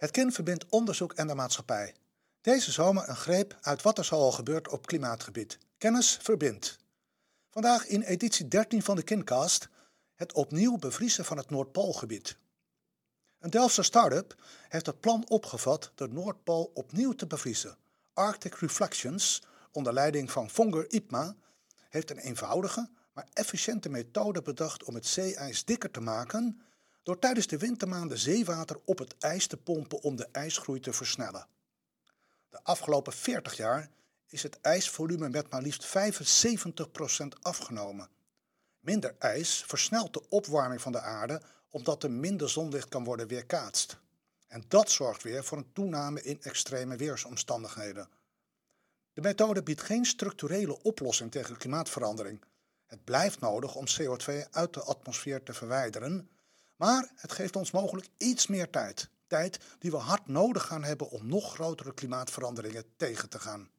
Het kind verbindt onderzoek en de maatschappij. Deze zomer een greep uit wat er zo al gebeurt op klimaatgebied. Kennis verbindt. Vandaag in editie 13 van de Kindcast het opnieuw bevriezen van het Noordpoolgebied. Een Delftse start-up heeft het plan opgevat de Noordpool opnieuw te bevriezen. Arctic Reflections, onder leiding van Fonger Ipma, heeft een eenvoudige maar efficiënte methode bedacht om het zeeijs dikker te maken door tijdens de wintermaanden zeewater op het ijs te pompen om de ijsgroei te versnellen. De afgelopen 40 jaar is het ijsvolume met maar liefst 75% afgenomen. Minder ijs versnelt de opwarming van de aarde omdat er minder zonlicht kan worden weerkaatst. En dat zorgt weer voor een toename in extreme weersomstandigheden. De methode biedt geen structurele oplossing tegen klimaatverandering. Het blijft nodig om CO2 uit de atmosfeer te verwijderen, maar het geeft ons mogelijk iets meer tijd. Tijd die we hard nodig gaan hebben om nog grotere klimaatveranderingen tegen te gaan.